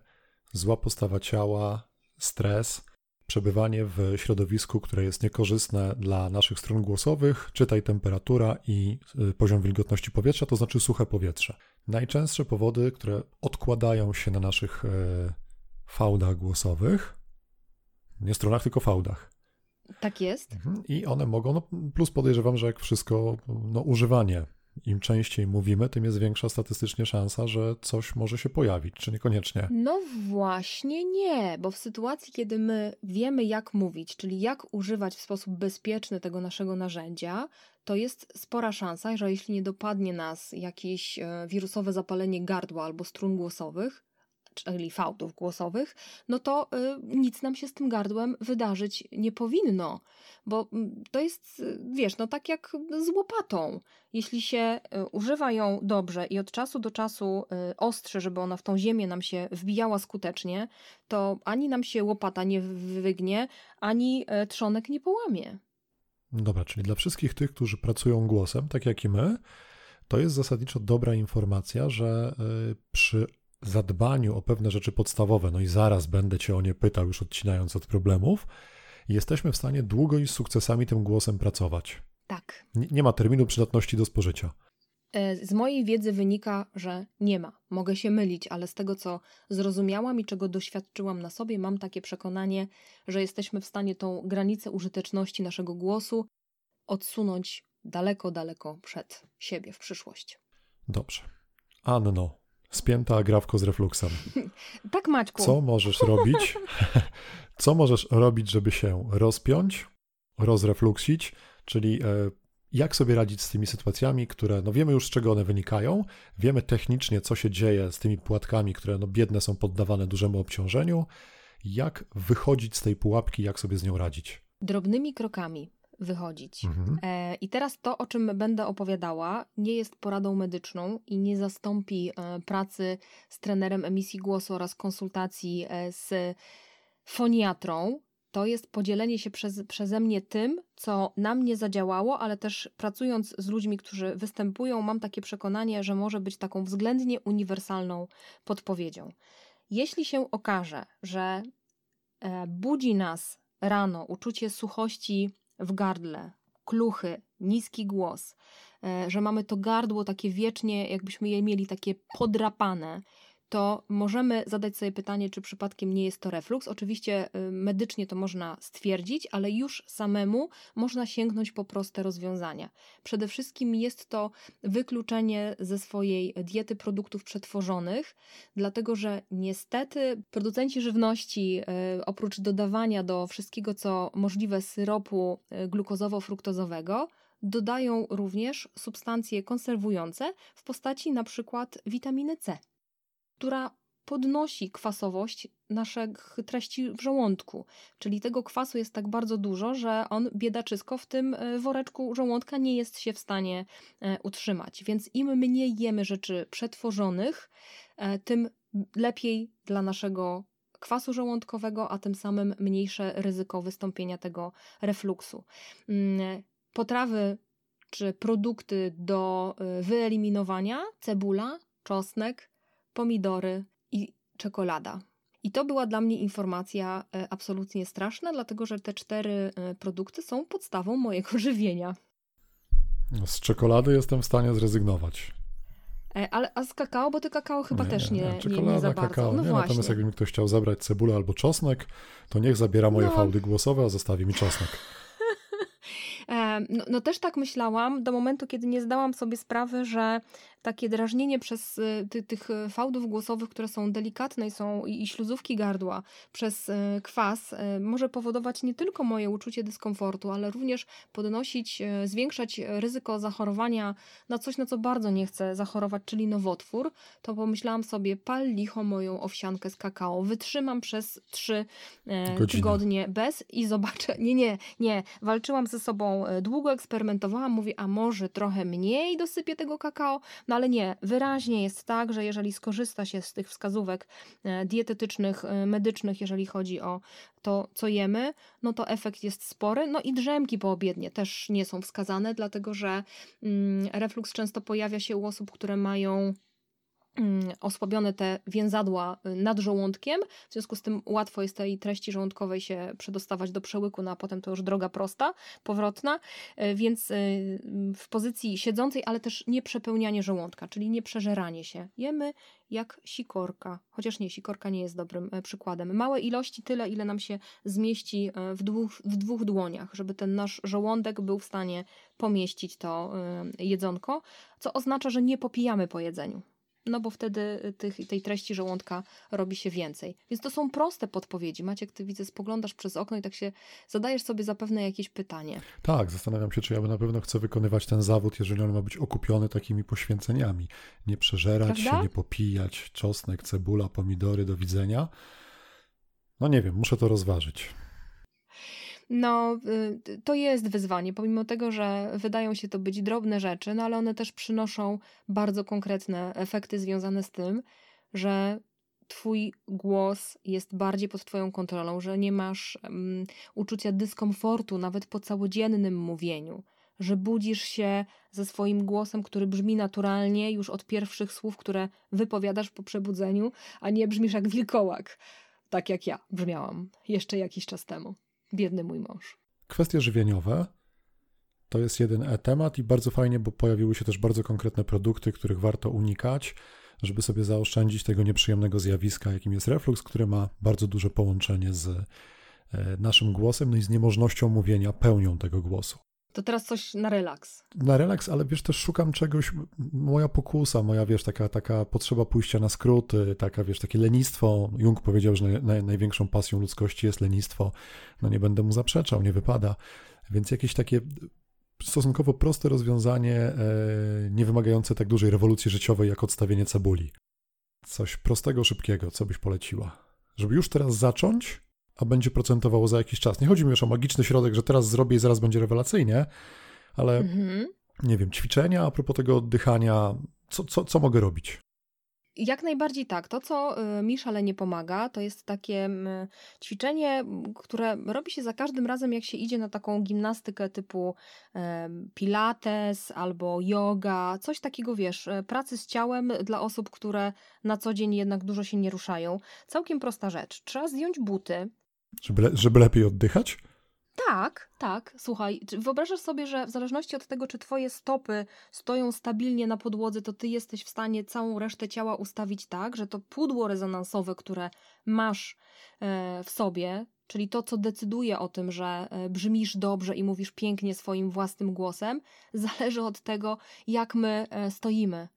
zła postawa ciała, stres, przebywanie w środowisku, które jest niekorzystne dla naszych stron głosowych, czytaj temperatura i y, poziom wilgotności powietrza, to znaczy suche powietrze. Najczęstsze powody, które odkładają się na naszych e, fałdach głosowych, nie stronach, tylko fałdach. Tak jest. Mhm. I one mogą, no plus podejrzewam, że jak wszystko, no używanie. Im częściej mówimy, tym jest większa statystycznie szansa, że coś może się pojawić, czy niekoniecznie? No właśnie nie, bo w sytuacji, kiedy my wiemy, jak mówić, czyli jak używać w sposób bezpieczny tego naszego narzędzia, to jest spora szansa, że jeśli nie dopadnie nas jakieś e, wirusowe zapalenie gardła albo strun głosowych, czyli fałdów głosowych, no to y, nic nam się z tym gardłem wydarzyć nie powinno, bo mm, to jest, y, wiesz, no tak jak z łopatą. Jeśli się y, używa ją dobrze i od czasu do czasu ostrzy, żeby ona w tą ziemię nam się wbijała skutecznie, to ani nam się łopata nie wygnie, ani trzonek nie połamie. Dobra, czyli dla wszystkich tych, którzy pracują głosem, tak jak i my, to jest zasadniczo dobra informacja, że przy zadbaniu o pewne rzeczy podstawowe, no i zaraz będę Cię o nie pytał, już odcinając od problemów, jesteśmy w stanie długo i z sukcesami tym głosem pracować. Tak. Nie, nie ma terminu przydatności do spożycia. E, z mojej wiedzy wynika, że nie ma. Mogę się mylić, ale z tego, co zrozumiałam i czego doświadczyłam na sobie, mam takie przekonanie, że jesteśmy w stanie tą granicę użyteczności naszego głosu odsunąć daleko, daleko przed siebie w przyszłość. Dobrze. Anno, Spięta agrawko z refluksem. Tak, Maćku. Co możesz robić? Co możesz robić, żeby się rozpiąć, rozrefluksić, czyli e, jak sobie radzić z tymi sytuacjami, które no wiemy już z czego one wynikają, wiemy technicznie co się dzieje z tymi płatkami, które no biedne są poddawane dużemu obciążeniu, jak wychodzić z tej pułapki, jak sobie z nią radzić. Drobnymi krokami wychodzić. Mhm. E, I teraz to, o czym będę opowiadała, nie jest poradą medyczną i nie zastąpi e, pracy z trenerem emisji głosu oraz konsultacji e, z foniatrą. To jest podzielenie się przez, przeze mnie tym, co nam nie zadziałało, ale też pracując z ludźmi, którzy występują, mam takie przekonanie, że może być taką względnie uniwersalną podpowiedzią. Jeśli się okaże, że e, budzi nas rano uczucie suchości w gardle, kluchy, niski głos, e, że mamy to gardło takie wiecznie, jakbyśmy je mieli takie podrapane, to możemy zadać sobie pytanie, czy przypadkiem nie jest to refluks. Oczywiście y, medycznie to można stwierdzić, ale już samemu można sięgnąć po proste rozwiązania. Przede wszystkim jest to wykluczenie ze swojej diety produktów przetworzonych, dlatego że niestety producenci żywności, y, oprócz dodawania do wszystkiego, co możliwe syropu y, glukozowo-fruktozowego, dodają również substancje konserwujące w postaci na przykład witaminy C która podnosi kwasowość naszych treści w żołądku. Czyli tego kwasu jest tak bardzo dużo, że on biedaczysko w tym e, woreczku żołądka nie jest się w stanie e, utrzymać. Więc im mniej jemy rzeczy przetworzonych, e, tym lepiej dla naszego kwasu żołądkowego, a tym samym mniejsze ryzyko wystąpienia tego refluksu. Mm, potrawy czy produkty do wyeliminowania: cebula, czosnek, pomidory i czekolada. I to była dla mnie informacja e, absolutnie straszna, dlatego że te cztery e, produkty są podstawą mojego żywienia. Z czekolady jestem w stanie zrezygnować. E, ale, a z kakao, bo ty kakao chyba nie, też nie, nie, nie, Czekolada, nie, nie za bardzo. kakao. No nie, właśnie. Natomiast jakby mi ktoś chciał zabrać cebulę albo czosnek, to niech zabiera moje No. fałdy głosowe, a zostawi mi czosnek. No, no też tak myślałam do momentu, kiedy nie zdałam sobie sprawy, że takie drażnienie przez y, ty, tych y, fałdów głosowych, które są delikatne i są i, śluzówki gardła przez y, kwas, może powodować nie tylko moje uczucie dyskomfortu, ale również podnosić, zwiększać ryzyko zachorowania na coś, na co bardzo nie chcę zachorować, czyli nowotwór, to pomyślałam sobie, pal licho moją owsiankę z kakao, wytrzymam przez trzy e, tygodnie bez i zobaczę. Nie, nie, nie. Walczyłam ze sobą e, długo, eksperymentowałam, mówię, a może trochę mniej dosypię tego kakao? No ale nie, wyraźnie jest tak, że jeżeli skorzysta się z tych wskazówek e, dietetycznych, e, medycznych, jeżeli chodzi o to, co jemy, no to efekt jest spory. No i drzemki poobiednie też nie są wskazane, dlatego że mm, refluks często pojawia się u osób, które mają osłabione te więzadła y, nad żołądkiem, w związku z tym łatwo jest tej treści żołądkowej się przedostawać do przełyku, no a potem to już droga prosta, powrotna, y, więc y, w pozycji siedzącej, ale też nie przepełnianie żołądka, czyli nie przeżeranie się. Jemy jak sikorka, chociaż nie, sikorka nie jest dobrym e, przykładem. Małe ilości, tyle ile nam się zmieści e, w dwóch, w dwóch dłoniach, żeby ten nasz żołądek był w stanie pomieścić to e, jedzonko, co oznacza, że nie popijamy po jedzeniu no bo wtedy y, tych, tej treści żołądka robi się więcej. Więc to są proste podpowiedzi. Maciek, ty widzę, spoglądasz przez okno i tak się zadajesz sobie zapewne jakieś pytanie. Tak, zastanawiam się, czy ja na pewno chcę wykonywać ten zawód, jeżeli on ma być okupiony takimi poświęceniami. Nie przeżerać Prawda? się, nie popijać, czosnek, cebula, pomidory, do widzenia. No nie wiem, muszę to rozważyć. No, to jest wyzwanie, pomimo tego, że wydają się to być drobne rzeczy, no ale one też przynoszą bardzo konkretne efekty związane z tym, że Twój głos jest bardziej pod Twoją kontrolą, że nie masz um, uczucia dyskomfortu nawet po całodziennym mówieniu, że budzisz się ze swoim głosem, który brzmi naturalnie już od pierwszych słów, które wypowiadasz po przebudzeniu, a nie brzmisz jak wilkołak, tak jak ja brzmiałam jeszcze jakiś czas temu. Biedny mój mąż. Kwestie żywieniowe to jest jeden e temat i bardzo fajnie, bo pojawiły się też bardzo konkretne produkty, których warto unikać, żeby sobie zaoszczędzić tego nieprzyjemnego zjawiska, jakim jest refluks, który ma bardzo duże połączenie z e, naszym głosem, no i z niemożnością mówienia pełnią tego głosu. To teraz coś na relaks. Na relaks, ale wiesz, też szukam czegoś, moja pokusa, moja, wiesz, taka, taka potrzeba pójścia na skróty, taka, wiesz, takie lenistwo. Jung powiedział, że naj, największą pasją ludzkości jest lenistwo. No nie będę mu zaprzeczał, nie wypada. Więc jakieś takie stosunkowo proste rozwiązanie, e, nie wymagające tak dużej rewolucji życiowej, jak odstawienie cebuli. Coś prostego, szybkiego, co byś poleciła? Żeby już teraz zacząć, a będzie procentowało za jakiś czas. Nie chodzi mi już o magiczny środek, że teraz zrobię i zaraz będzie rewelacyjnie, ale Mhm. nie wiem, ćwiczenia a propos tego oddychania, co, co, co mogę robić? Jak najbardziej tak. To, co y, mi szalenie pomaga, to jest takie mm, ćwiczenie, które robi się za każdym razem, jak się idzie na taką gimnastykę typu em, pilates albo yoga, coś takiego, wiesz, e, pracy z ciałem dla osób, które na co dzień jednak dużo się nie ruszają. Całkiem prosta rzecz. Trzeba zdjąć buty, Żeby, le- żeby lepiej oddychać? Tak, tak. Słuchaj, wyobrażasz sobie, że w zależności od tego, czy twoje stopy stoją stabilnie na podłodze, to ty jesteś w stanie całą resztę ciała ustawić tak, że to pudło rezonansowe, które masz e, w sobie, czyli to, co decyduje o tym, że e, brzmisz dobrze i mówisz pięknie swoim własnym głosem, zależy od tego, jak my e, stoimy.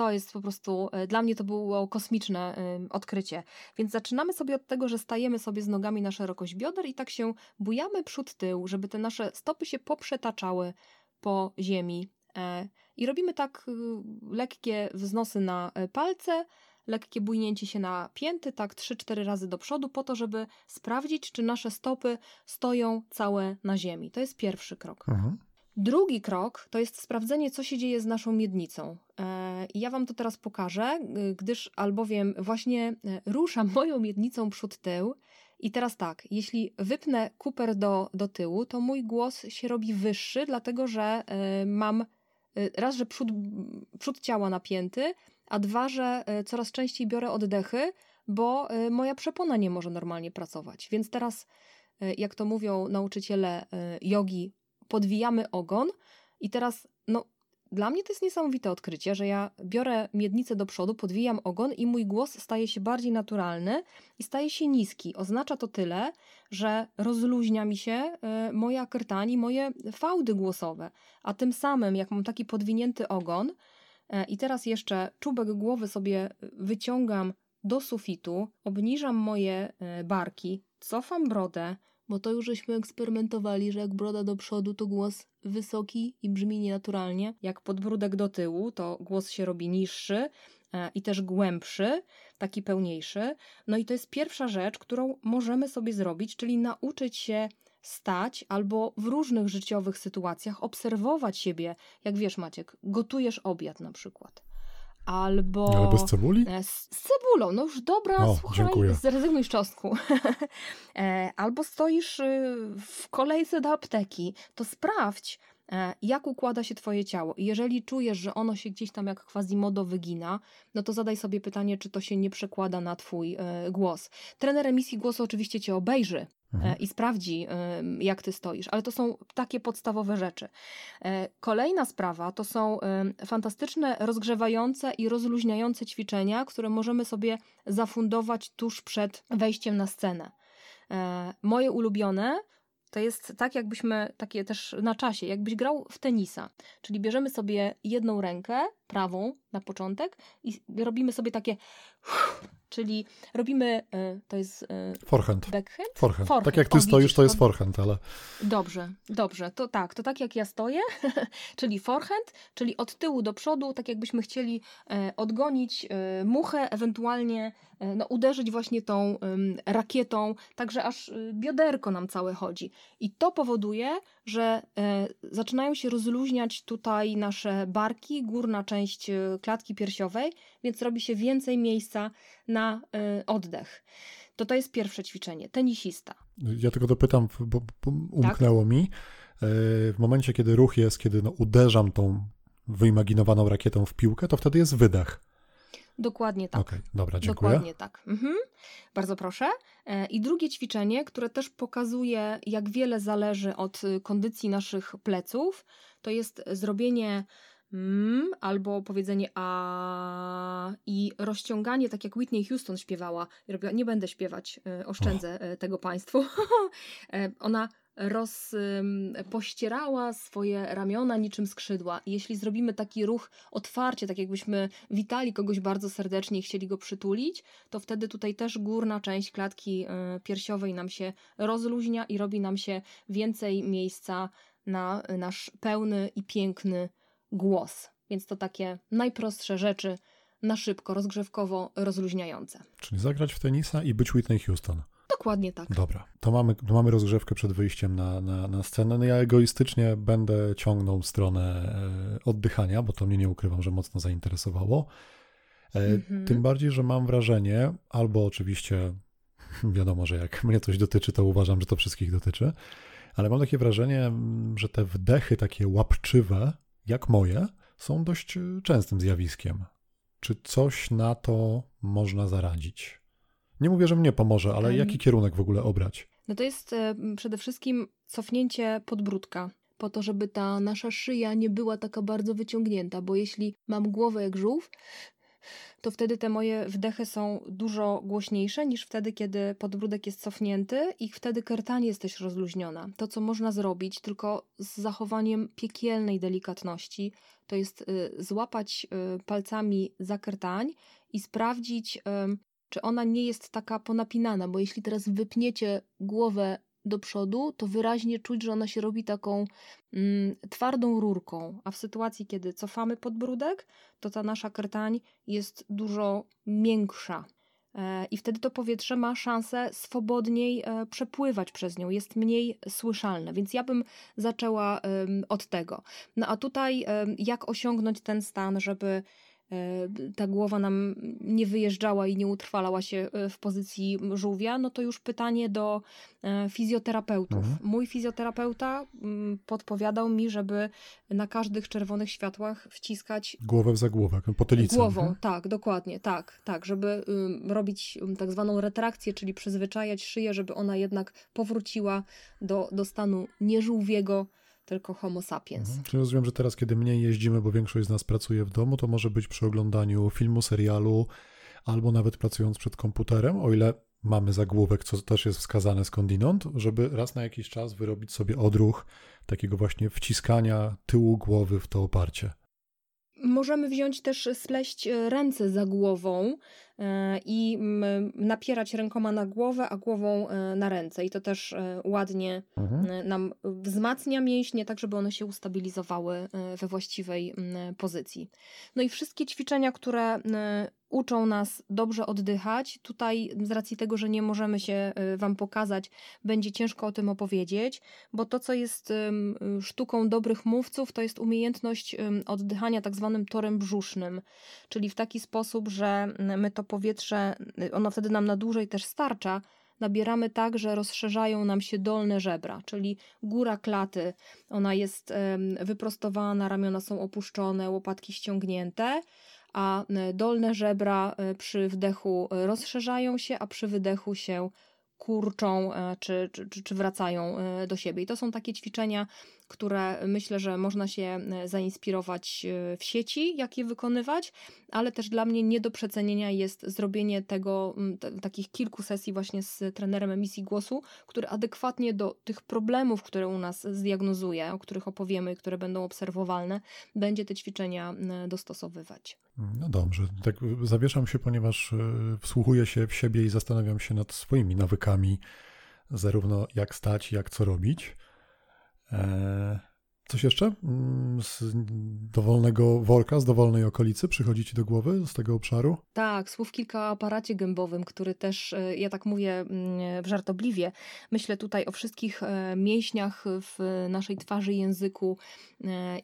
To jest po prostu, e, dla mnie to było kosmiczne e, odkrycie. Więc zaczynamy sobie od tego, że stajemy sobie z nogami na szerokość bioder i tak się bujamy przód tył, żeby te nasze stopy się poprzetaczały po ziemi. E, I robimy tak lekkie wznosy na palce, lekkie bujnięcie się na pięty, tak 3-4 razy do przodu, po to, żeby sprawdzić, czy nasze stopy stoją całe na ziemi. To jest pierwszy krok. Mhm. Drugi krok to jest sprawdzenie, co się dzieje z naszą miednicą. E, ja Wam to teraz pokażę, gdyż albowiem właśnie e, ruszam moją miednicą przód-tył. I teraz tak, jeśli wypnę kuper do, do tyłu, to mój głos się robi wyższy, dlatego że e, mam raz, że przód, przód ciała napięty, a dwa, że coraz częściej biorę oddechy, bo moja przepona nie może normalnie pracować. Więc teraz, jak to mówią nauczyciele jogi, podwijamy ogon i teraz, no, dla mnie to jest niesamowite odkrycie, że ja biorę miednicę do przodu, podwijam ogon i mój głos staje się bardziej naturalny i staje się niski. Oznacza to tyle, że rozluźnia mi się y, moja krtań i moje fałdy głosowe. A tym samym, jak mam taki podwinięty ogon y, i teraz jeszcze czubek głowy sobie wyciągam do sufitu, obniżam moje y, barki, cofam brodę, bo to już żeśmy eksperymentowali, że jak broda do przodu, to głos wysoki i brzmi nienaturalnie. Jak podbródek do tyłu, to głos się robi niższy e, i też głębszy, taki pełniejszy. No i to jest pierwsza rzecz, którą możemy sobie zrobić, czyli nauczyć się stać albo w różnych życiowych sytuacjach obserwować siebie. Jak wiesz, Maciek, gotujesz obiad na przykład albo... Ale bez cebuli? E, z, z cebulą, no już dobra, o, słuchaj, dziękuję. zrezygnuj z czosnku. E, albo stoisz y, w kolejce do apteki, to sprawdź, jak układa się twoje ciało. I jeżeli czujesz, że ono się gdzieś tam jak quasimodo wygina, no to zadaj sobie pytanie, czy to się nie przekłada na twój głos. Trener emisji głosu oczywiście cię obejrzy, mhm. i sprawdzi, jak ty stoisz. Ale to są takie podstawowe rzeczy. E, kolejna sprawa to są fantastyczne, rozgrzewające i rozluźniające ćwiczenia, które możemy sobie zafundować tuż przed wejściem na scenę. E, moje ulubione to jest tak, jakbyśmy takie też na czasie, jakbyś grał w tenisa. Czyli bierzemy sobie jedną rękę, prawą na początek i robimy sobie takie czyli robimy, e, to jest e, forehand. backhand? Forehand. forehand. Tak jak ty o, stoisz, widzisz, to jest forehand, ale... Dobrze, dobrze, to tak, to tak jak ja stoję, czyli forehand, czyli od tyłu do przodu, tak jakbyśmy chcieli e, odgonić muchę, ewentualnie no, uderzyć właśnie tą rakietą, także aż bioderko nam całe chodzi. I to powoduje, że zaczynają się rozluźniać tutaj nasze barki, górna część klatki piersiowej, więc robi się więcej miejsca na y, oddech. To to jest pierwsze ćwiczenie. Tenisista. Ja tylko dopytam, bo, bo umknęło tak? mi. E, w momencie, kiedy ruch jest, kiedy no, uderzam tą wyimaginowaną rakietą w piłkę, to wtedy jest wydech. Dokładnie tak. Okej, okay, dobra, dziękuję. Dokładnie tak. Mhm. Bardzo proszę. E, I drugie ćwiczenie, które też pokazuje, jak wiele zależy od y, kondycji naszych pleców, to jest zrobienie mm, albo powiedzenie a i rozciąganie, tak jak Whitney Houston śpiewała. Nie będę śpiewać, e, oszczędzę oh. tego Państwu. E, ona rozpościerała swoje ramiona niczym skrzydła. I jeśli zrobimy taki ruch otwarcie, tak jakbyśmy witali kogoś bardzo serdecznie i chcieli go przytulić, to wtedy tutaj też górna część klatki piersiowej nam się rozluźnia i robi nam się więcej miejsca na nasz pełny i piękny głos. Więc to takie najprostsze rzeczy na szybko, rozgrzewkowo rozluźniające. Czyli zagrać w tenisa i być Whitney Houston. Dokładnie tak. Dobra, to mamy, to mamy rozgrzewkę przed wyjściem na, na, na scenę. No ja egoistycznie będę ciągnął stronę e, oddychania, bo to mnie nie ukrywam, że mocno zainteresowało. E, mhm. Tym bardziej, że mam wrażenie, albo oczywiście wiadomo, że jak mnie coś dotyczy, to uważam, że to wszystkich dotyczy, ale mam takie wrażenie, że te wdechy takie łapczywe, jak moje, są dość e, częstym zjawiskiem. Czy coś na to można zaradzić? Nie mówię, że mnie pomoże, ale jaki kierunek w ogóle obrać? No to jest przede wszystkim cofnięcie podbródka, po to, żeby ta nasza szyja nie była taka bardzo wyciągnięta, bo jeśli mam głowę jak żółw, to wtedy te moje wdechy są dużo głośniejsze niż wtedy, kiedy podbródek jest cofnięty i wtedy kertanie jest też rozluźniona. To, co można zrobić, tylko z zachowaniem piekielnej delikatności, to jest y, złapać y, palcami za kertań i sprawdzić, czy ona nie jest taka ponapinana, bo jeśli teraz wypniecie głowę do przodu, to wyraźnie czuć, że ona się robi taką mm, twardą rurką, a w sytuacji, kiedy cofamy podbródek, to ta nasza krtań jest dużo miększa. E, I wtedy to powietrze ma szansę swobodniej e, przepływać przez nią, jest mniej słyszalne. Więc ja bym zaczęła od tego. No a tutaj, jak osiągnąć ten stan, żeby ta głowa nam nie wyjeżdżała i nie utrwalała się e, w pozycji żółwia, no to już pytanie do e, fizjoterapeutów. Mhm. Mój fizjoterapeuta mm, podpowiadał mi, żeby na każdych czerwonych światłach wciskać głowę w zagłówek, potylicę. Głową, mhm. tak, dokładnie, tak, tak, żeby robić tak zwaną retrakcję, czyli przyzwyczajać szyję, żeby ona jednak powróciła do, do stanu nieżółwiego, tylko Homo sapiens. Mhm. Czyli rozumiem, że teraz, kiedy mniej jeździmy, bo większość z nas pracuje w domu, to może być przy oglądaniu filmu, serialu, albo nawet pracując przed komputerem, o ile mamy zagłówek, co też jest wskazane skądinąd, żeby raz na jakiś czas wyrobić sobie odruch takiego właśnie wciskania tyłu głowy w to oparcie. Możemy wziąć też, spleść ręce za głową e, i napierać rękoma na głowę, a głową e, na ręce. I to też e, ładnie mhm. nam wzmacnia mięśnie, tak żeby one się ustabilizowały we właściwej pozycji. No i wszystkie ćwiczenia, które uczą nas dobrze oddychać. Tutaj, z racji tego, że nie możemy się y, Wam pokazać, będzie ciężko o tym opowiedzieć, bo to, co jest sztuką dobrych mówców, to jest umiejętność oddychania tak zwanym torem brzusznym, czyli w taki sposób, że my to powietrze, y, ono wtedy nam na dłużej też starcza, nabieramy tak, że rozszerzają nam się dolne żebra, czyli góra klaty, ona jest wyprostowana, ramiona są opuszczone, łopatki ściągnięte a e, dolne żebra e, przy wdechu e, rozszerzają się, a przy wydechu się kurczą czy, czy, czy wracają do siebie. I to są takie ćwiczenia, które myślę, że można się e, zainspirować e, w sieci, jak je wykonywać, ale też dla mnie nie do przecenienia jest zrobienie tego, takich kilku sesji właśnie z trenerem emisji głosu, który adekwatnie do tych problemów, które u nas zdiagnozuje, o których opowiemy, które będą obserwowalne, będzie te ćwiczenia dostosowywać. No dobrze, tak zawieszam się, ponieważ e, wsłuchuję się w siebie i zastanawiam się nad swoimi nawykami, zarówno jak stać, jak co robić. E, coś jeszcze mm, z dowolnego worka, z dowolnej okolicy przychodzi ci do głowy z tego obszaru? Tak, słów kilka o aparacie gębowym, który też, e, ja tak mówię mm, w żartobliwie, myślę tutaj o wszystkich e, mięśniach w naszej twarzy, języku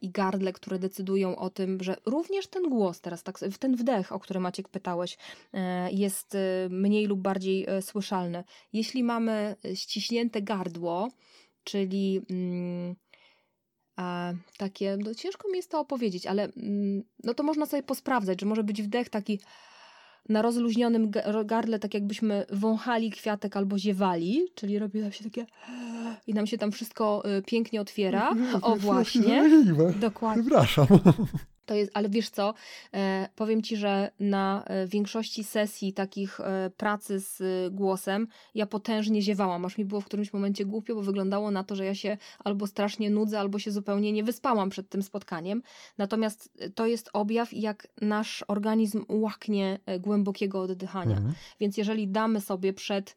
i gardle, które decydują o tym, że również ten głos teraz, tak, ten wdech, o który Maciek pytałeś, jest mniej lub bardziej słyszalny. Jeśli mamy ściśnięte gardło, czyli mm, a, takie, no ciężko mi jest to opowiedzieć, ale mm, no to można sobie posprawdzać, że może być wdech taki na rozluźnionym gardle, tak jakbyśmy wąchali kwiatek albo ziewali, czyli robi nam się takie i nam się tam wszystko y, pięknie otwiera. O właśnie. Dokładnie. Przepraszam. To jest, ale wiesz co, e, powiem ci, że na e, większości sesji takich e, pracy z głosem ja potężnie ziewałam, aż mi było w którymś momencie głupio, bo wyglądało na to, że ja się albo strasznie nudzę, albo się zupełnie nie wyspałam przed tym spotkaniem. Natomiast to jest objaw, jak nasz organizm łaknie głębokiego oddychania. Mhm. Więc jeżeli damy sobie przed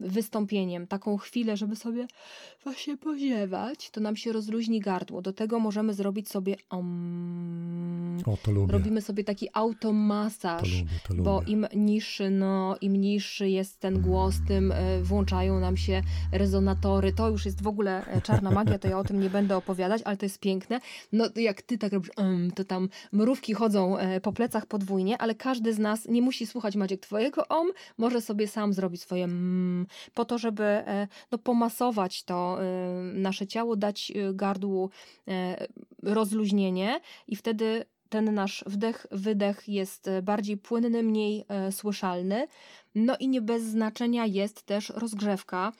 wystąpieniem taką chwilę, żeby sobie właśnie poziewać, to nam się rozluźni gardło. Do tego możemy zrobić sobie om o, to lubię. robimy sobie taki automasaż, to lubię, to lubię. bo im niższy, no, im niższy jest ten głos, tym e, włączają nam się rezonatory. To już jest w ogóle e, czarna magia, to ja o tym nie będę opowiadać, ale to jest piękne. No, jak ty tak robisz, to tam mrówki chodzą e, po plecach podwójnie, ale każdy z nas nie musi słuchać Maciek twojego om, może sobie sam zrobić swoje mm, po to, żeby no, pomasować to nasze ciało, dać gardłu rozluźnienie i wtedy ten nasz wdech, wydech jest e, bardziej płynny, mniej e, słyszalny. No i nie bez znaczenia jest też rozgrzewka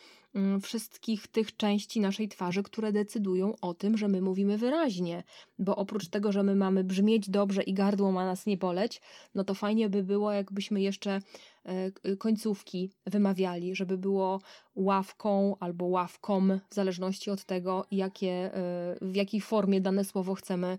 wszystkich tych części naszej twarzy, które decydują o tym, że my mówimy wyraźnie. Bo oprócz tego, że my mamy brzmieć dobrze i gardło ma nas nie boleć, no to fajnie by było, jakbyśmy jeszcze E, końcówki wymawiali, żeby było ławką albo ławką, w zależności od tego, jakie, e, w jakiej formie dane słowo chcemy e,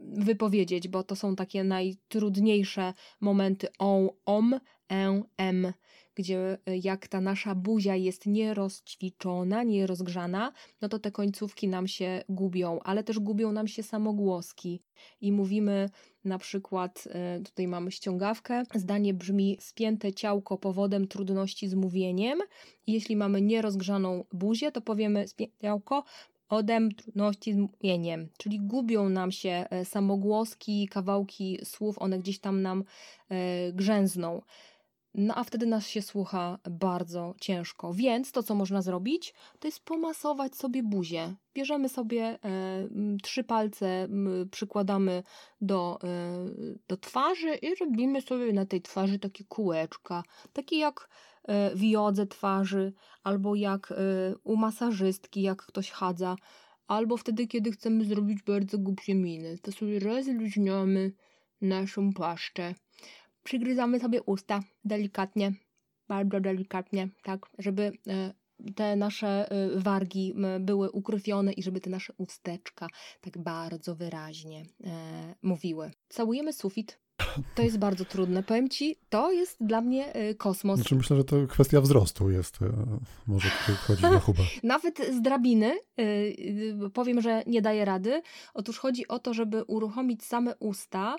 wypowiedzieć, bo to są takie najtrudniejsze momenty on, om, en, em, gdzie e, jak ta nasza buzia jest nierozćwiczona, nierozgrzana, no to te końcówki nam się gubią, ale też gubią nam się samogłoski i mówimy na przykład, e, tutaj mamy ściągawkę, zdanie brzmi spięte ciałko powodem trudności z mówieniem. Jeśli mamy nierozgrzaną buzię, to powiemy spięte ciałko odem trudności z mówieniem, czyli gubią nam się e, samogłoski, kawałki słów, one gdzieś tam nam e, grzęzną. No a wtedy nas się słucha bardzo ciężko. Więc to, co można zrobić, to jest pomasować sobie buzię. Bierzemy sobie e, trzy palce, m, przykładamy do, e, do twarzy i robimy sobie na tej twarzy takie kółeczka. Takie jak e, w jodze twarzy, albo jak e, u masażystki, jak ktoś chadza, albo wtedy, kiedy chcemy zrobić bardzo głupie miny. To sobie rozluźniamy naszą paszczę przygryzamy sobie usta delikatnie, bardzo delikatnie, tak, żeby e, te nasze e, wargi były ukrwione i żeby te nasze usteczka tak bardzo wyraźnie e, mówiły. Całujemy sufit to jest bardzo trudne. Powiem ci, to jest dla mnie y, kosmos. Znaczy myślę, że to kwestia wzrostu jest. E, może tutaj wchodzić na chuba. Nawet z drabiny y, y, powiem, że nie daje rady. Otóż chodzi o to, żeby uruchomić same usta,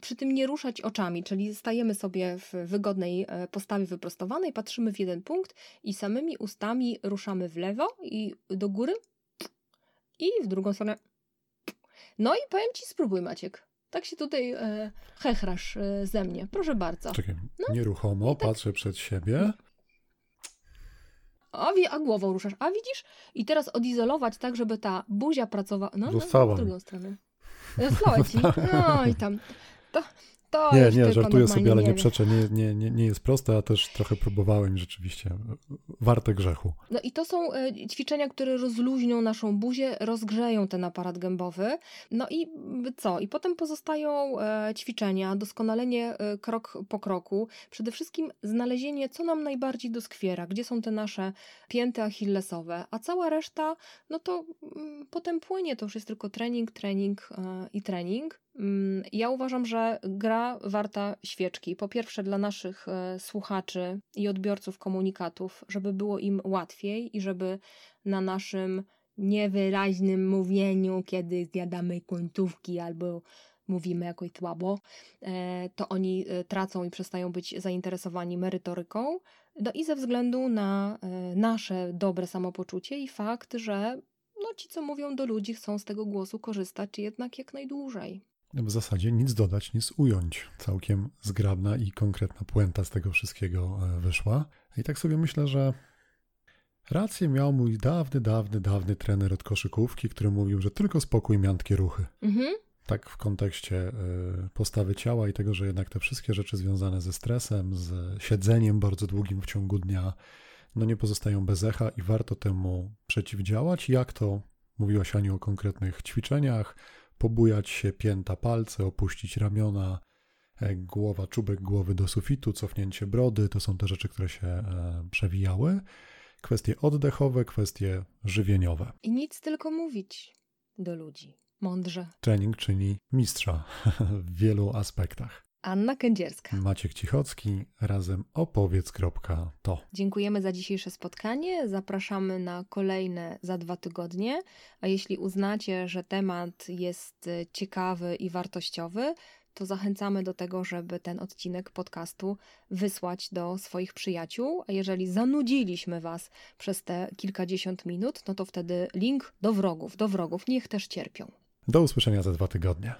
przy tym nie ruszać oczami, czyli stajemy sobie w wygodnej postawie wyprostowanej, patrzymy w jeden punkt i samymi ustami ruszamy w lewo i do góry i w drugą stronę. No i powiem ci, spróbuj Maciek. Tak się tutaj e, hechrasz e, ze mnie. Proszę bardzo. Czekaj, no, nieruchomo, tak... patrzę przed siebie. A, a głową ruszasz. A widzisz? I teraz odizolować tak, żeby ta buzia pracowała. No, no, w drugą stronę. Została ci. No i tam. To, to nie, nie, żartuję sobie, ale nie, nie przeczę. Nie, nie, nie, nie jest proste, a też trochę próbowałem rzeczywiście. Warte grzechu. No i to są e, ćwiczenia, które rozluźnią naszą buzię, rozgrzeją ten aparat gębowy. No i co? I potem pozostają e, ćwiczenia, doskonalenie e, krok po kroku. Przede wszystkim znalezienie, co nam najbardziej doskwiera, gdzie są te nasze pięty achillesowe, a cała reszta, no to mm, potem płynie. To już jest tylko trening, trening i trening. Mm, ja uważam, że gra warta świeczki. Po pierwsze, dla naszych e, słuchaczy i odbiorców komunikatów, żeby było im łatwiej i żeby na naszym niewyraźnym mówieniu, kiedy zjadamy końcówki albo mówimy jakoś słabo, e, to oni e, tracą i przestają być zainteresowani merytoryką. No i ze względu na nasze dobre samopoczucie i fakt, że no ci, co mówią do ludzi, chcą z tego głosu korzystać jednak jak najdłużej w zasadzie nic dodać, nic ująć. Całkiem zgrabna i konkretna puenta z tego wszystkiego e, wyszła. I tak sobie myślę, że rację miał mój dawny, dawny, dawny trener od koszykówki, który mówił, że tylko spokój, miętkie ruchy. Mhm. Tak w kontekście e, postawy ciała i tego, że jednak te wszystkie rzeczy związane ze stresem, z siedzeniem bardzo długim w ciągu dnia, no nie pozostają bez echa i warto temu przeciwdziałać. Jak to mówiłaś Aniu o konkretnych ćwiczeniach, pobujać się pięta palce, opuścić ramiona, e, głowa, czubek głowy do sufitu, cofnięcie brody, to są te rzeczy, które się e, przewijały. Kwestie oddechowe, kwestie żywieniowe. I nic tylko mówić do ludzi. Mądrze. Trening czyni mistrza w wielu aspektach. Anna Kędzierska. Maciek Cichocki, razem opowiedz.to. Dziękujemy za dzisiejsze spotkanie. Zapraszamy na kolejne za dwa tygodnie. A jeśli uznacie, że temat jest ciekawy i wartościowy, to zachęcamy do tego, żeby ten odcinek podcastu wysłać do swoich przyjaciół. A jeżeli zanudziliśmy Was przez te kilkadziesiąt minut, no to wtedy link do wrogów, do wrogów, niech też cierpią. Do usłyszenia za dwa tygodnie.